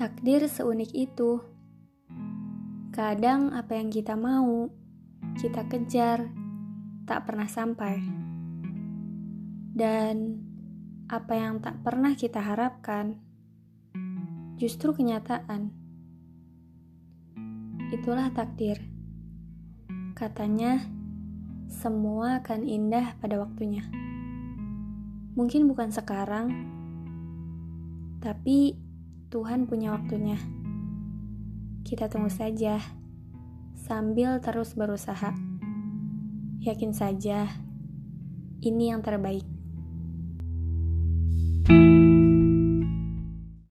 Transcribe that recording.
Takdir seunik itu. Kadang apa yang kita mau, kita kejar, tak pernah sampai. Dan apa yang tak pernah kita harapkan, justru kenyataan. Itulah takdir. Katanya, semua akan indah pada waktunya. Mungkin bukan sekarang, tapi Tuhan punya waktunya. Kita tunggu saja, sambil terus berusaha. Yakin saja, ini yang terbaik.